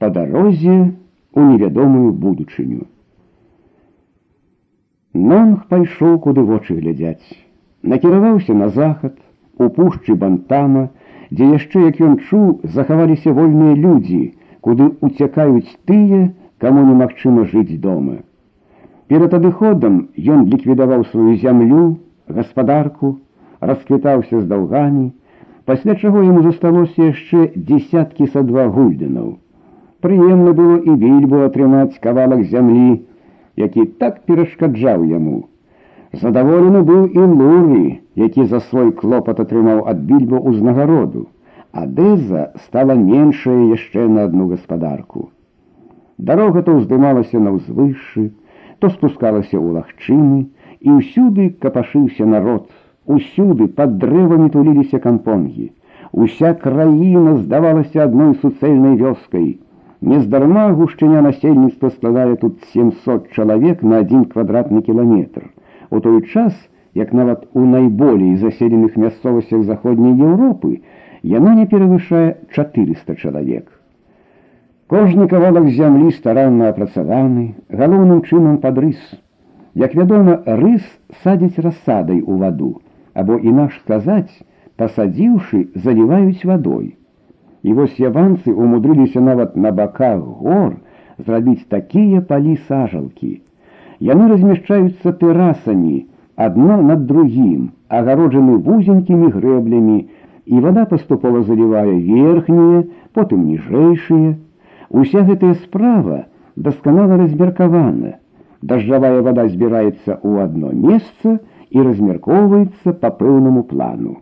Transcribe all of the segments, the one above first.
па дарозе у невядомую будучыню. Нонг пайшоў, куды вочы глядзяць, накіраваўся на захад, у пушчы бантама, дзе яшчэ, як ён чуў, захаваліся вольныя людзі, куды уцякаюць тыя, каму немагчыма жыць дома. Перад адыходам ён ліквідаваў сваю зямлю, гаспадарку, расквітаўся з даўгамі, пасля чаго яму засталося яшчэ дзесяткі са два гульденаў. Прыемна было і вільбу атрымаць кавалак зямлі, які так перашкаджаў яму. Задаволены быў і луры, які за свой клопат атрымаў ад більбу ўзнагароду, а дэза стала меншая яшчэ на адну гаспадарку. Дарога то ўздымалася на ўзвышшы, то спускалася ў лагчыны, і ўсюды капашыўся народ, усюды пад дрэвамі туліліся кампонгі. Уся краіна здавалася адной суцэльнай вёскай. Нездарма гушчыня насельніцтва складае тут 700 чалавек на адзін квадратны кіламетр. У той час, як нават у найболей заселеных мясцовасцях заходняй Еўропы, яна не перавышае 400 чалавек. Кожны кавалак зямлі старанна апрацаваны, галоўным чынам пад рыс. Як вядома, рыс садзіць рассадай у ваду, або інакш сказаць, пасадзіўшы, заліваюць вадой. І вось яванцы умудрыліся нават на баках гор зрабіць такія палі сажалкі. Яны размяшчаюцца тэрасамі, адно над другім, агароджаны вузенькімі грэблямі, і вада паступова залівае верхнія, потым ніжэйшыя. Уся гэтая справа дасканала размеркавана. Дажджавая вада збіраецца ў адно месца і размяркоўваецца па пэўнаму плану.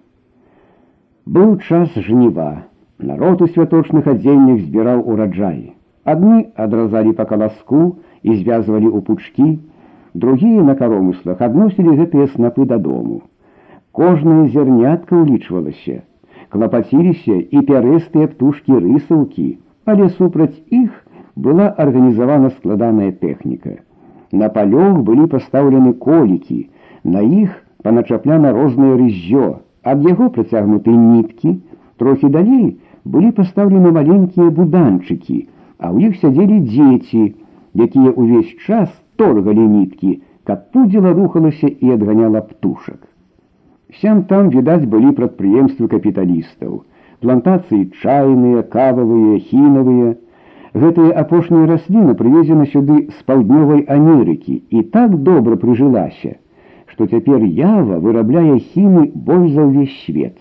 Быў час жніва. Народ у святочных адзеннях збіраў ураджай. Адны адразалі па каласку і звязвалі ў пучкі, другія на каромыслах адносілі гэтыя снапы дадому. Кожная зярнятка ўлічвалася. Клапаціліся і пярэстыя птушкі рысаўкі, але супраць іх была арганізавана складаная тэхніка. На палёг былі пастаўлены колікі, на іх паначапляна рознае рызжё, ад яго працягнуты ніткі, трохі далей, былі пастаўлены маленькія буданчыкі, а ў іх сядзелі дзеці, якія ўвесь час торгалі ніткі, каб пудзіла рухалася і адганяла птушак. Сям там відаць былі прадпрыемствы капіталістаў, плантацыі чайныя, кававыя, хінавыя. Гэтая апошняя расліна прывезена сюды з паўднёвай Амерыкі і так добра прыжылася, што цяпер ява вырабляе хімы больш за ўвесь свет.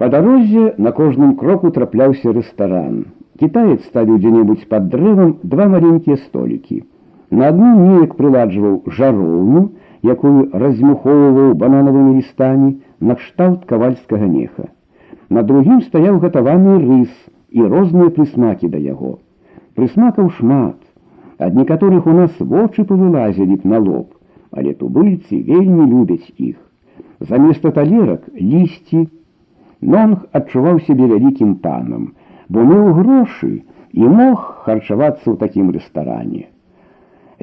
Па дарозе на кожным кроку трапляўся рэстаран. Кітаец ставіў дзе-небудзь пад дрэвам два маленькія столікі. На адным неяк прыладжваў жароўню, якую размухоўваў бананавымі лістамі накшталт кавальскага неха. На другім стаяў гатаваны рыс і розныя прысмакі да яго. Прысмакаў шмат. Ад некаторых у нас вочы павылазілі б на лоб, але тубыльцы вельмі любяць іх. Заместа талерак лісці, Нонг адчуваў сябе вялікім панам, бо меў грошы і мог харчавацца ў такім рэстаране.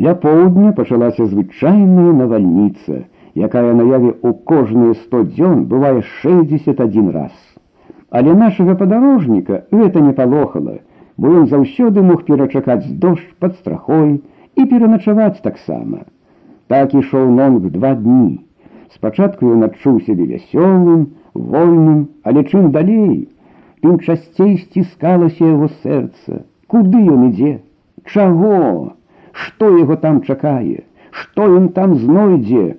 Ля поўдня пачалася звычайная навальніца, якая наяве ў кожныя сто дзён бывае 61 раз. Але нашага падарожніка гэта не палохала, бо ён заўсёды мог перачакаць дождж пад страхой і пераначаваць таксама. Так ішоў нонг два дні. Спачатку ён адчуў сябе вясёлым, вольным, але чым далей, тым часцей сціскалася яго сэрца, куды ён ідзе, чаго, што яго там чакае, што ён там знойдзе,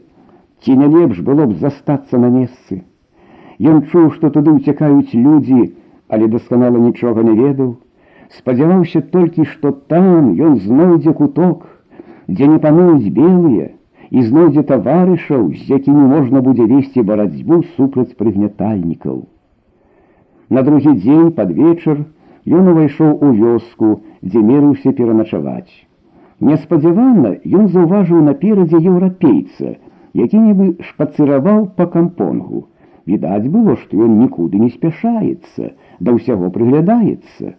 ці не лепш было б застацца на месцы. Ён чуў, што туды ўцякаюць людзі, але дасканала нічога не ведаў, спадзяваўся толькі, што там ён знойдзе куток, дзе не пануюць белыя, і знойдзе таварышаў, з якімі можна будзе весці барацьбу супраць прыгнятальнікаў. На другі дзень пад вечар ён увайшоў у вёску, дзе мерыўся пераначаваць. Неспадзявана ён заўважыў наперадзе еўрапейца, які нібы шпацыраваў па кампонгу. Відаць было, што ён нікуды не спяшаецца, да ўсяго прыглядаецца.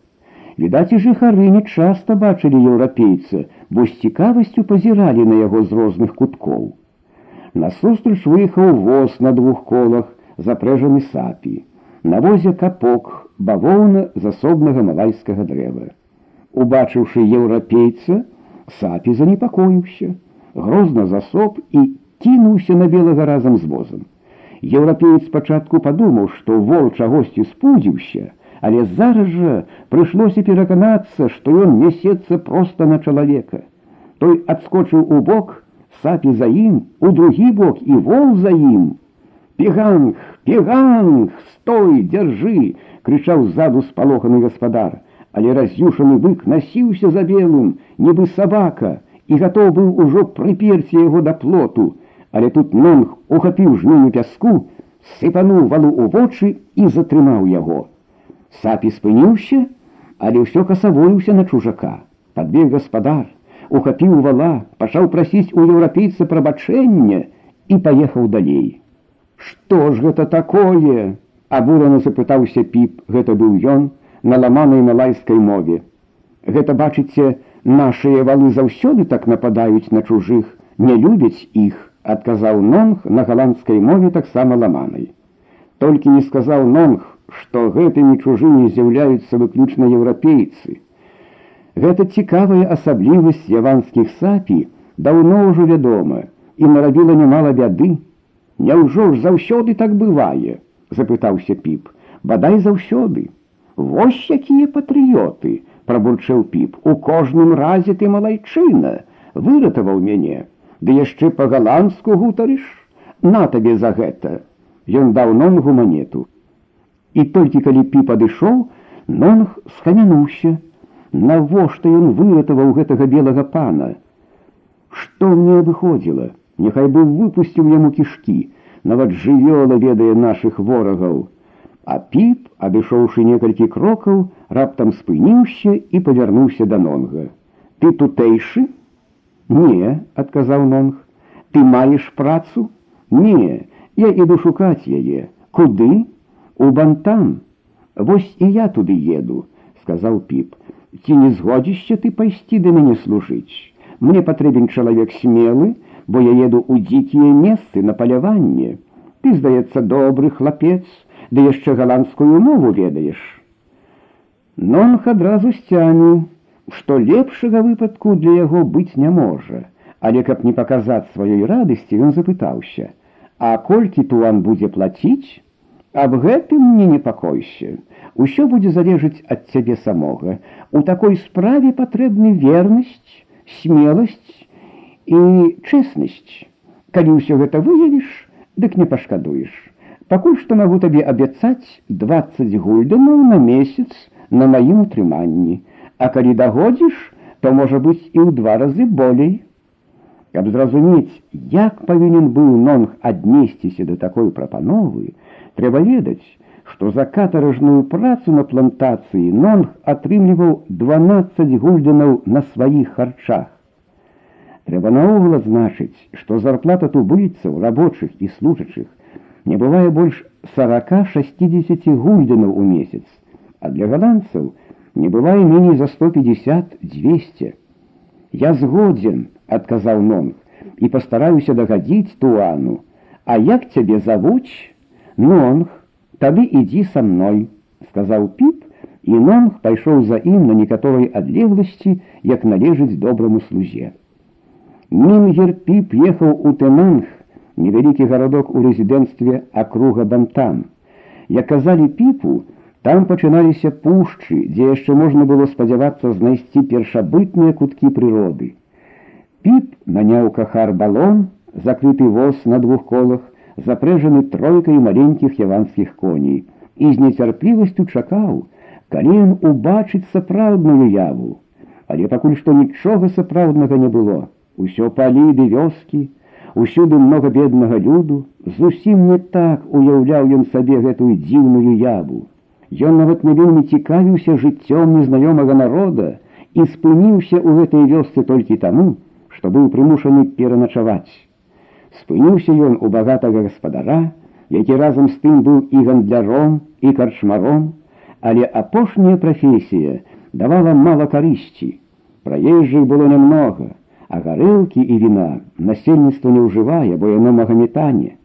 Відаць, і жыхары не часта бачылі еўрапейца, бо з цікавасцю пазіралі на яго з розных куткоў. Насустрач выехаў воз на двух колах, запрэжаны сапі. На возе капок, бавоўна з асобнага малайскага дрэва. Убачыўшы еўрапейца, сапі занепакоіўся, грозна засоп і кінуўся на белага разам з возам. Еўрапеец спачатку падумаў, што вол чагосьці спудзіўся, але зараз жа прыйшлося пераканацца, што ён нясецца проста на чалавека. Той адскочыў у бок, сапі за ім, у другі бок і вол за ім. Пеганг, пеганг, стой, дзяржы! — крычаў ззаду спалоханы гаспадар, але раз'юшаны бык насіўся за белым, нібы сабака, і гатоў быў ужо прыперці яго да плоту, але тут нонг ухапіў жменю пяску, сыпануў валу ў вочы і затрымаў яго. Сапі спыніўся, але ўсё касавоіўся на чужака. Падбег гаспадар, ухапіў вала, пачаў прасіць у еўрапейца прабачэння і паехаў далей. Што ж гэта такое? абурана запытаўся піп, гэта быў ён на ламанай малайскай мове. Гэта бачыце, нашыя валы заўсёды так нападаюць на чужых, не любяць іх, адказаў нонг на галандскай мове таксама ламанай. Толькі не сказаў нонг, што гэтымі чужымі з'яўляюцца выключна еўрапейцы. Гэта цікавая асаблівасць яванскіх сапі даўно ўжо вядома і нарабіла нямала бяды. Няўжо ж заўсёды так бывае, запытаўся піп, бадай заўсёды. Вось якія патрыёты, прабурчэў піп, у кожным разе ты малайчына, выратаваў мяне, ды яшчэ па-галандску гутарыш, на табе за гэта. Ён даў нонгу манету. І толькі калі пі падышоў, нонг схамянуўся, навошта ён выратаваў гэтага белага пана. Што мне выходзіла, Няхай бы выпусціў яму кішкі, нават жывёла ведае нашых ворагаў. А піп, адышоўшы некалькі крокаў, раптам спыніўся і павярнуўся да нонга. Ты тутэйшы? Не, адказаў нонг. Ты маеш працу? Не, я іду шукаць яе. Куды? У бантам. Вось і я туды еду, сказаў піп. Ці не згодзішся ты пайсці да мяне служыць? Мне патрэбен чалавек смелы, бо я еду ў дзікія месцы на паляванне. Ты, здаецца, добры хлапец, ды яшчэ галандскую мову ведаеш. Нонх адразу сцяню, што лепшага выпадку для яго быць не можа, але каб не паказаць сваёй радасці, ён запытаўся: « А колькі туан будзе плаціць? Аб гэтым не непакойся. Усё будзе залежыць ад цябе самога. У такой справе патрэбны вернасць, смеласць і чэснасць. Калі ўсё гэта выявіш, дык не пашкадуеш. Пакуль што магу табе абяцаць 20 гульданаў на месяц на маім утрыманні, А калі дагодзіш, то можа быць і ў два разы болей. Каб зразумець, як павінен быў нонг аднесціся да такой прапановы, Трэба ведаць, што за катаражную працу на плантацыі нонг атрымліваў 12 гульденаў на сваіх харчах. Трэба наогул адзначыць, што зарплата тубыльцаў рабочых і служачых не бывае больш 40-60 гульденаў у месяц, а для галандцаў не бывае меней за 150-200. Я згодзен, адказаў нонг, і пастараюся дагадзіць туану, А як цябе завуць, Нонг, тады ідзі са мной, сказаў піп, і Нонг пайшоў за ім на некаторай адлегласці, як належыць добраму слузе. Мінгер піп ехаў у Тэнанг, невялікі гарадок у рэзідэнцтве акруга Бантам. Як казалі піпу, там пачыналіся пушчы, дзе яшчэ можна было спадзявацца знайсці першабытныя куткі прыроды. Піп наняў кахар балон, закрыты воз на двух колах, запрэжаны тройкай маленькіх яванскіх коней і з нецярплівасцю чакаў, калі ён убачыць сапраўдную яву. Але пакуль што нічога сапраўднага не было. Усё палі ды вёскі, усюды многа беднага люду, зусім не так уяўляў ён сабе гэтую дзіўную яву. Ён нават не вельмі цікавіўся жыццём незнаёмага народа і спыніўся ў гэтай вёсцы толькі таму, што быў прымушаны пераначаваць. Спыніўся ён у багатага гаспадара, які разам з тым быў і гандляром і карчмаром, але апошняя прафесія давала мала карысці. Праезжых было нямнога, а гарэлкі і віна насельніцтва не ўжывае, бо яно магаметане.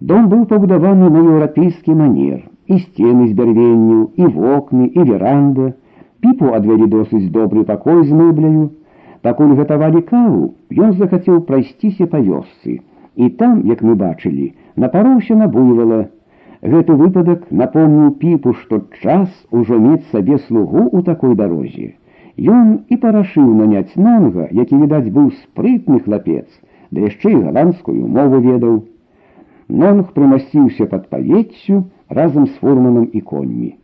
Дом быў пабудаваны на еўрапейскі манер, і сцены з бярвенню, і вокны, і веранда, Піпу адвялі досыць добры пакой з мэбляю. Пакуль гатавалі каву, ён захацеў прайсціся па вёсцы. І там, як мы бачылі, напароўся на буйвала. Гэты выпадак напомніў піпу, што час ужо мець сабе слугу ў такой дарозе. Ён і парашыў наняць нонга, які, відаць, быў спрытны хлапец, да яшчэ і галандскую мову ведаў. Нонг прымасціўся пад павеццю разам з фурманам і коньмі.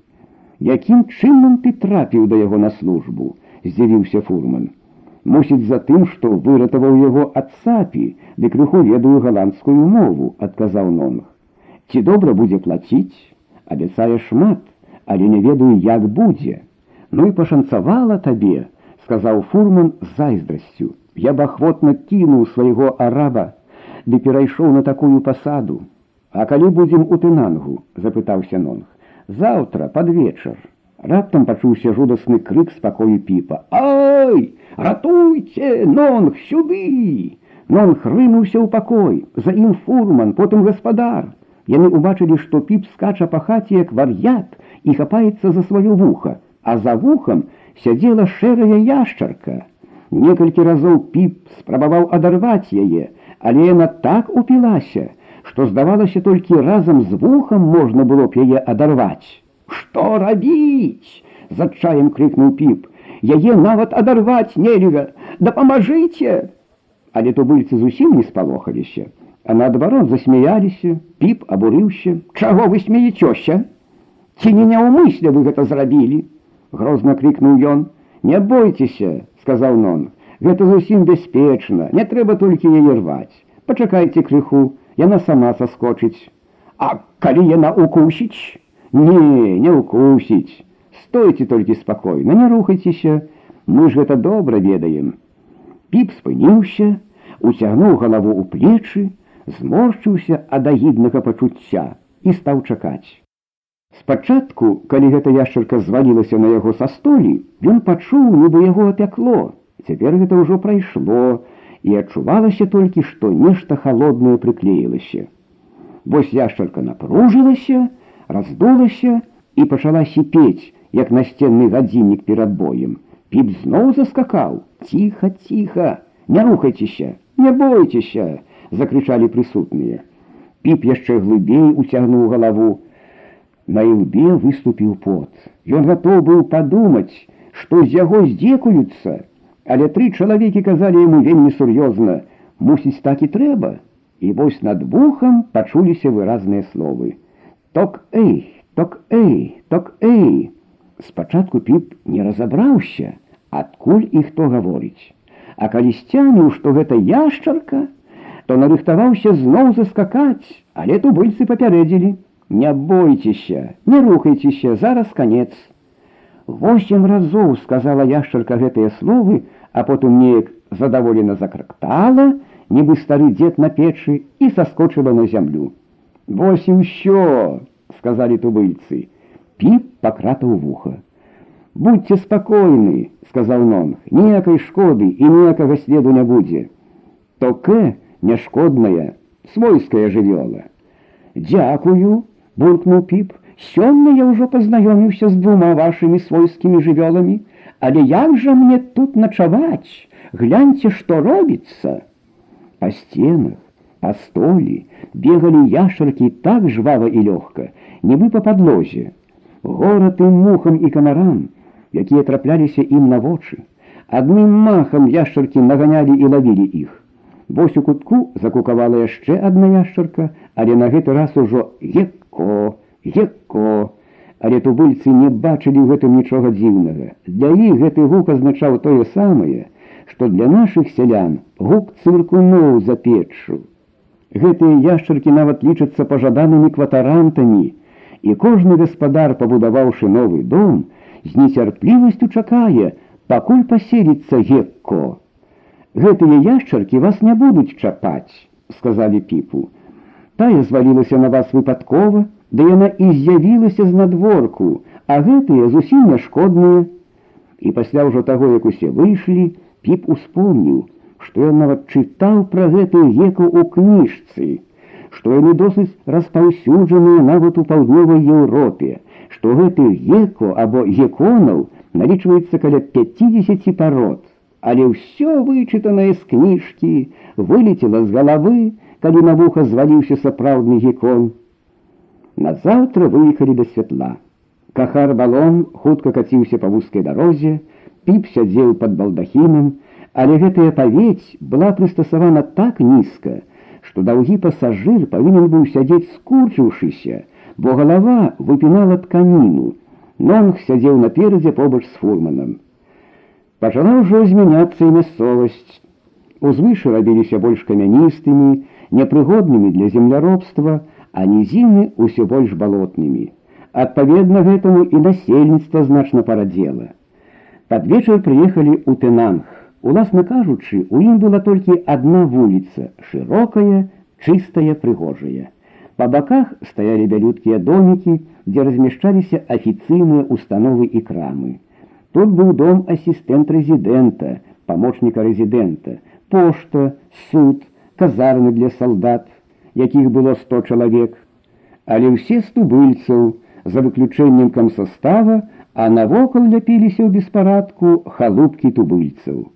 Якім чынам ты трапіў да яго на службу, здзівіўся фурман. Мусіць за тым, што выратаваў яго ад сапі, ды крыху ведаю галандскую мову, адказаў нонг. Ці добра будзе плаціць, абяцае шмат, але не ведаю, як будзе. Ну і пашанцавала табе, сказаў фурман з зайздрасцю. Я б ахвотна кінуў свайго араба, ды перайшоў на такую пасаду. А калі будзем у тынангу, запытаўся нонг. Заўтра пад вечар. Раптам пачуўся жудасны крык спакою піпа. Ай, ратуйце, нонг сюды! Нонг рынуўся ў пакой, за ім фурман, потым гаспадар. Яны ўбачылі, што піп скача па хаце як вар'ят і хапаецца за сваё вуха а за вухам сядзела шэрая яшчарка. Некалькі разоў піп спрабаваў адарваць яе, але яна так упілася, што здавалася толькі разам з вухам можна было б яе адарваць. Што рабіць? з адчаем крыкнуў піп. Яе нават адарваць нельга, дапамажыце. Але тубыльцы зусім не спалохаліся, а наадварот засмяяліся, піп абурыўся, Чаго вы смеецёся? Ці не няўмысля вы гэта зрабілі? грозно крикнул ён. Не бойцеся, сказал нон. Гэта зусім бяспечна, не трэба толькі яе рваць. Пачакайце крыху, яна сама саскочыць. А калі яна укусіць? Не, не укусіць. Стойце толькі спакойна, не рухайцеся, мы ж гэта добра ведаем. Піп спыніўся, уцягнуў галаву ў плечы, зморшчыўся ад агіднага пачуцця і стаў чакаць. Спачатку, калі гэта яшчарка звалілася на яго са столі, ён пачуў, нібы яго апякло. Цяпер гэта ўжо прайшло, і адчувалася толькі, што нешта халоднае прыклеілася. Вось яшчарка напружылася, раздулася і пачала сіпець, як насценны гадзіннік перад боем. Піп зноў заскакаў: ціха, ціха, не рухайцеся, не бойцеся, закрычалі прысутныя. Піп яшчэ глыбей уцягнуў галаву, На ілбе выступіў пот. Ён гатоў быў падумаць, што з яго здзекуюцца, але тры чалавекі казалі яму вельмі сур'ёзна: мусіць так і трэба. І вось над вухам пачуліся выразныя словы. Ток эй, ток эй, ток эй. Спачатку піп не разабраўся, адкуль і хто гаворыць. А калі сцянуў, што гэта яшчарка, то нарыхтаваўся зноў заскакаць, але тубыльцы папярэдзілі. Не бойцеся, не рухайцеся, зараз конец. Восемь разоў сказала яшчарка гэтыя словы, а потым неяк задаволена закрактала, нібы стары дзед на печы і саскочыла на зямлю. Вось і ўсё, сказалі тубыльцы. Піп пакратаў вуха. Будьце спакойны, сказаў нонг, ніякай шкоды і ніякага следу не будзе. Токе няшкодная, свойская жывёла. Дякую, буркнул піп. Сёння я ўжо пазнаёміўся з двума вашымі свойскімі жывёламі, але як жа мне тут начаваць? Гляньце, што робіцца. Па сценах, па столі бегалі яшчаркі так жвава і лёгка, нібы па падлозе. Горад і мухам і камарам, якія трапляліся ім на вочы. Адным махам яшчаркі наганялі і лавілі іх. Вось у кутку закукавала яшчэ адна яшчарка, але на гэты раз ужо ек Ко, Еко. Але тубыльцы не бачылі ў гэтым нічога дзіўнага. Для іх гэты гук азначаў тое самае, што для нашых сялян гук цыркуноў за печшу. Гэтыя яшчаркі нават лічацца пажаданымі кватарантамі, і кожны гаспадар, пабудаваўшы новы дом, з нецярплівасцю чакае, пакуль паселіцца гекко. Гэтыя яшчаркі вас не будуць чапаць, сказалі піпу. Тая звалілася на вас выпадкова, да яна і з'явілася з надворку, а гэтыя зусім няшкодныя. І пасля ўжо таго, як усе выйшлі, піп успомніў, што ён нават чытаў пра гэтую геку ў кніжцы, што яны досыць распаўсюджаныя нават у паўднёвай Еўропе, што гэты геку або геконаў налічваецца каля 50 парод, але ўсё вычытанае з кніжкі вылетела з галавы, калі на вуха зваліўся сапраўдны гекон. Назаўтра выехалі да святла. Кахар балон хутка каціўся па вузкай дарозе, піп сядзеў пад балдахінам, але гэтая павець была прыстасавана так нізка, што даўгі пасажыр павінен быў сядзець скурчыўшыся, бо галава выпінала тканіну. Нонг сядзеў наперадзе побач з фурманам. Пачала ўжо змяняцца і мясцовасць. Узвышы рабіліся больш камяністымі, непрыгоднымі для земляробства, а нізіны ўсё больш балотнымі. Адпаведна гэтаму і насельніцтва значна парадзела. Пад вечар прыехалі ў Тэнанг. Уласна кажучы, у ім была толькі адна вуліца, шырокая, чыстая, прыгожая. Па баках стаялі бялюткія домікі, дзе размяшчаліся афіцыйныя установы і крамы. Тут быў дом асістэнт рэзідэнта, памочніка рэзідэнта, пошта, суд, казармы для салдат, якіх было 100 чалавек, але ўсе з тубыльцаў, за выключэннем камсостава, а навокал ляпіліся ў беспарадку халупкі тубыльцаў.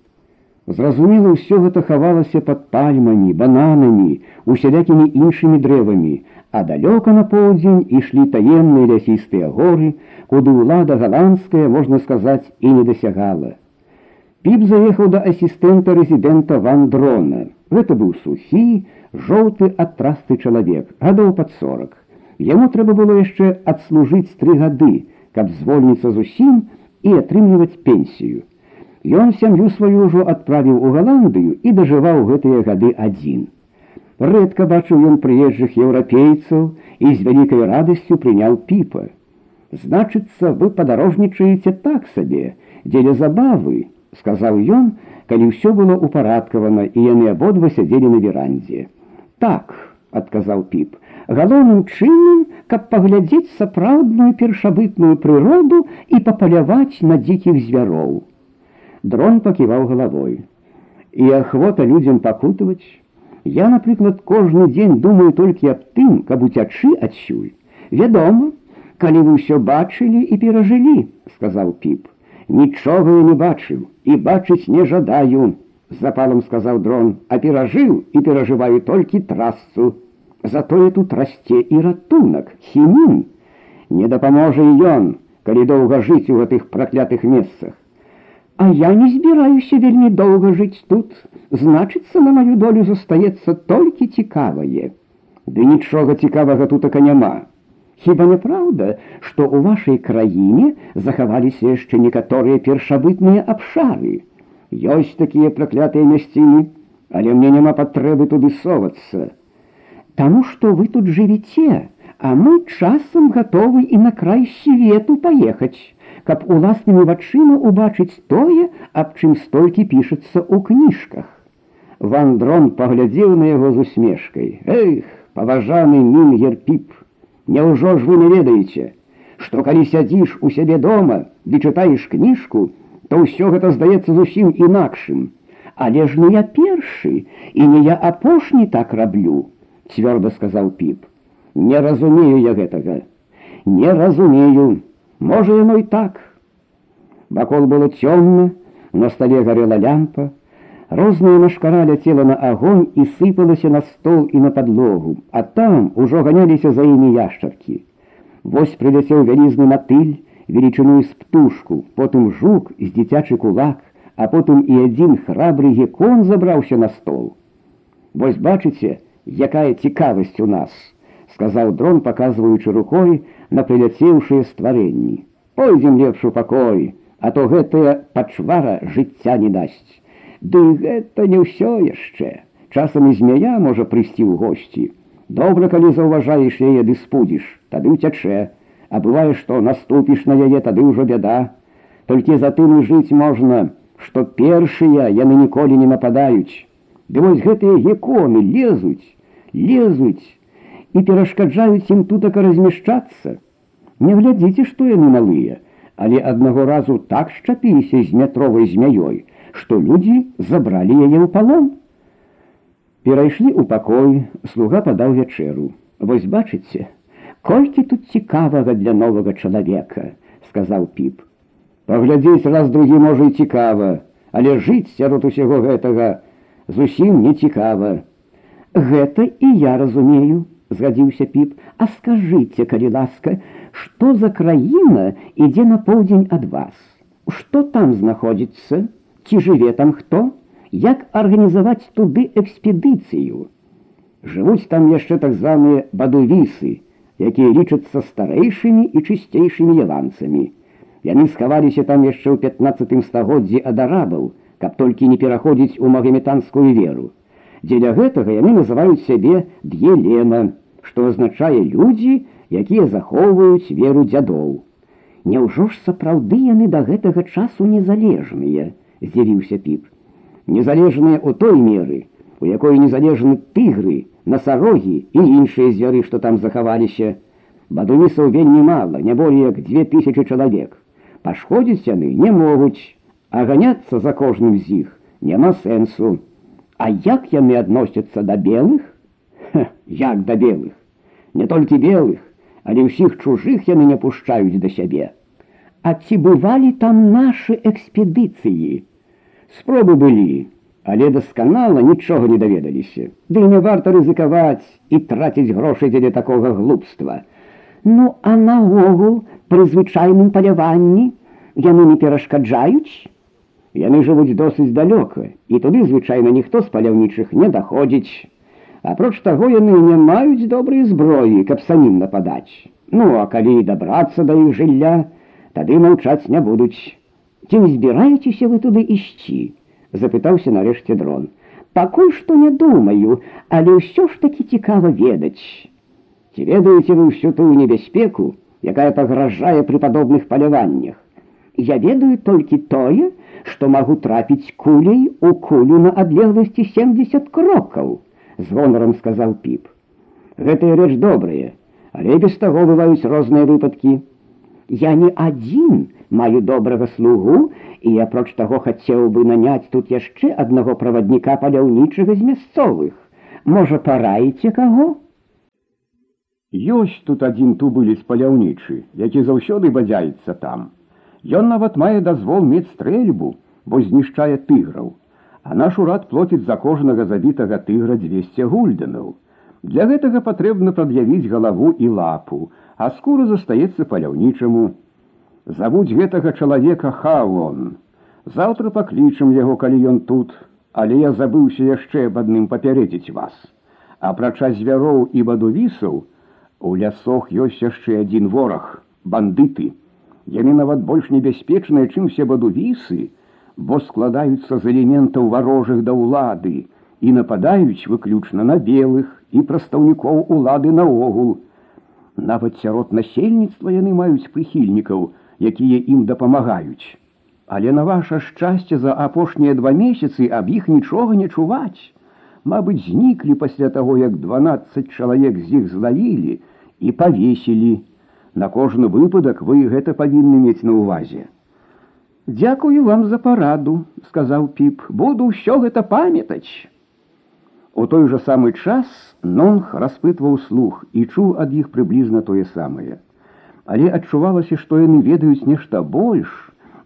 Зразумела, ўсё гэта хавалася пад пальмамі, бананамі, усялякімі іншымі дрэвамі, а далёка на поўдзень ішлі таемныя лясістыя горы, куды ўлада галандская, можна сказаць, і не дасягала. Піп заехаў да асістэнта рэзідэнта вандрона. Гэта быў сухі, жоўты ад трасты чалавек, гадоў пад сорок. Яму трэба было яшчэ адслужыць тры гады, каб звольніцца зусім і атрымліваць пенсію. Ён сям'ю сваю ўжо адправіў у Галандыю і дажываў гэтыя гады адзін. Рэдка бачыў ён прыезджых еўрапейцаў і з вялікай радасцю прыняў піпа. Значыцца, вы падарожнічаеце так сабе, дзеля забавы, сказаў ён, калі ўсё было ўпарадкавана і яны абодва сядзелі на верандзе. Так, адказаў піп, галоўным чынам, каб паглядзець сапраўдную першабытную прыроду і папаляваць на дзікіх звяроў. Дрон паківаў галавой. І ахвота людзям пакутаваць. Я, напрыклад, кожны дзень думаю толькі аб тым, каб уцячы адсюль. Вядома, калі вы ўсё бачылі і перажылі, сказаў піп. Нічога я не бачыў і бачыць не жадаю, запалам сказаў дрон, а перажыў і перажываю толькі трасцу. Затое тут расце і ратунак, хімін. Не дапаможа і ён, калі доўга жыць у гэтых праклятых месцах. А я не збіраюся вельмі доўга жыць тут. Значыцца, на маю долю застаецца толькі цікавае. Ды нічога цікавага тутака няма. Хіба няправда, што ў вашай краіне захаваліся яшчэ некаторыя першабытныя абшары. Ёсць такія праклятыя мясціны, але мне няма патрэбы туды совацца. Таму што вы тут жывіце, а мы часам гатовы і на край свету паехаць, каб уласнымі вачыма убачыць тое, аб чым столькі пішацца ў кніжках. Вандрон паглядзеў на яго з усмешкай. Эх, паважаны мінгер піп, Няўжо ж вы не ведаеце, што калі сядзіш у сябе дома, ды чытаеш кніжку, то ўсё гэта здаецца зусім інакшым. Але ж не я першы і не я апошні так раблю цвёрда сказаў піп. Не разумею я гэтага. Не разумею, можа яно і так. Вакол было цёмна, на стале гарела лямпа, Розная машкара ляцела на агонь і сыпалася на стол і на падлогу, а там ужо ганяліся за імі яшчаркі. Вось прыляцеў вялізны матыль, велічыною з птушку, потым жук з дзіцячы кулак, а потым і адзін храбры гекон забраўся на стол. Вось бачыце, якая цікавасць у нас, сказаў дрон, паказваючы рукой на прыляцеўшыя стварэнні. Пойдзем лепш у пакой, а то гэтая пачвара жыцця не дасць. Ды гэта не ўсё яшчэ. Часам і змяя можа прыйсці ў госці. Добра, калі заўважаеш яе ды спудзіш, тады ўцячэ, а бывае, што наступіш на яе, тады ўжо бяда. Толькі затым і жыць можна, што першыя яны ніколі не нападаюць. Ды вось гэтыя геконы лезуць, лезуць і перашкаджаюць ім тутака размяшчацца. Не глядзіце, што яны малыя, але аднаго разу так шчапіліся з метровай змяёй, што людзі забралі яе ў палон. Перайшлі ў пакой, слуга падаў вячэру. Вось бачыце, колькі тут цікавага для новага чалавека, сказаў піп. Паглядзець раз другі можа і цікава, але жыць сярод усяго гэтага зусім не цікава. Гэта і я разумею, згадзіўся піп, а скажыце, калі ласка, што за краіна ідзе на поўдзень ад вас? Што там знаходзіцца? Ці жыве там хто? Як арганізаваць туды экспедыцыю? Жывуць там яшчэ так званыя бадувісы, якія лічацца старэйшымі і чысцейшымі яланцамі. Яны схаваліся там яшчэ ў 15 стагоддзі ад арабаў, каб толькі не пераходзіць у магометанскую веру. Дзеля гэтага яны называюць сябе д'елена, што азначае людзі, якія захоўваюць веру дзядоў. Няўжо ж сапраўды яны да гэтага часу незалежныя, здзівіўся піп. Незалежныя ў той меры, у якой незалежны тыгры, насарогі і іншыя звяры, што там захаваліся. Бадуісаў вельмі мала, не болей як две тысячи чалавек. Пашкодзіць яны не могуць, а ганяцца за кожным з іх няма сэнсу. А як яны адносяцца да белых? Ха, як да белых, не толькі белых, але ўсіх чужых яны не пушчаюць да сябе. А ці бывалі там нашы экспедыцыі? Спробы былі, але дасканала нічога не даведаліся. Ды не варта рызыкаваць і траціць грошы дзеля такога глупства. Ну, а наогул пры звычайным паляванні яны не перашкаджаюць. Яны жывуць досыць далёка, і туды звычайна ніхто з паляўнічых не даходзіць. Апроч таго яны не маюць добрай зброі, каб самім нападаць. Ну, а калі дабрацца да іх жылля, тады маўчаць не будуць. Ці не збіраецеся вы туды ісці? запытаўся нарэшце дрон. Пакуль што не думаю, але ўсё ж такі цікава ведаць. Ці ведаеце вы ўсю тую небяспеку, якая пагражае пры падобных паляваннях. Я ведаю толькі тое, што магу трапіць кулей у кулю на адлегласці 70 крокаў, з гонарам сказаў піп. Гэтая рэч добрая, але без таго бываюць розныя выпадкі. Я не адзін маю добрага слугу, і апроч таго хацеў бы наняць тут яшчэ аднаго правадніка паляўнічага з мясцовых. Можа, параіце каго? Ёсць тут адзін тубылец паляўнічы, які заўсёды бадзяецца там. Ён нават мае дазвол мець стрэльбу, бо знішчае тыграў, а наш урад плоціць за кожнага забітага тыгра 200 гульденаў. Для гэтага патрэбна прад'явіць галаву і лапу, а скура застаецца паляўнічаму. Завуць гэтага чалавека Халон. Заўтра паклічам яго, калі ён тут, але я забыўся яшчэ аб адным папярэдзіць вас. Апрача звяроў і бадувісаў, У лясох ёсць яшчэ адзін вораг, бандыты. Яны нават больш небяспечныя, чым все бадувісы, бо складаюцца з элементаў варожых да ўлады і нападаюць выключна на белых і прадстаўнікоў улады наогул. Нават сярод насельніцтва яны маюць прыхільнікаў, якія ім дапамагаюць. Але на ваше шчасце за апошнія два месяцы аб іх нічога не чуваць. Мабыць, зніклі пасля таго, як 12 чалавек з іх злавілі, і павесілі. На кожны выпадак вы гэта павінны мець на ўвазе. Дякую вам за параду, сказаў піп, буду ўсё гэта памятаць. У той жа самы час Нонг распытваў слух і чуў ад іх прыблізна тое самае. Але адчувалася, што яны ведаюць нешта больш,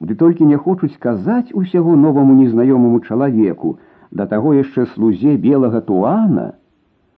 ды толькі не хочуць казаць усяго новаму незнаёмаму чалавеку, да таго яшчэ слузе белага туана,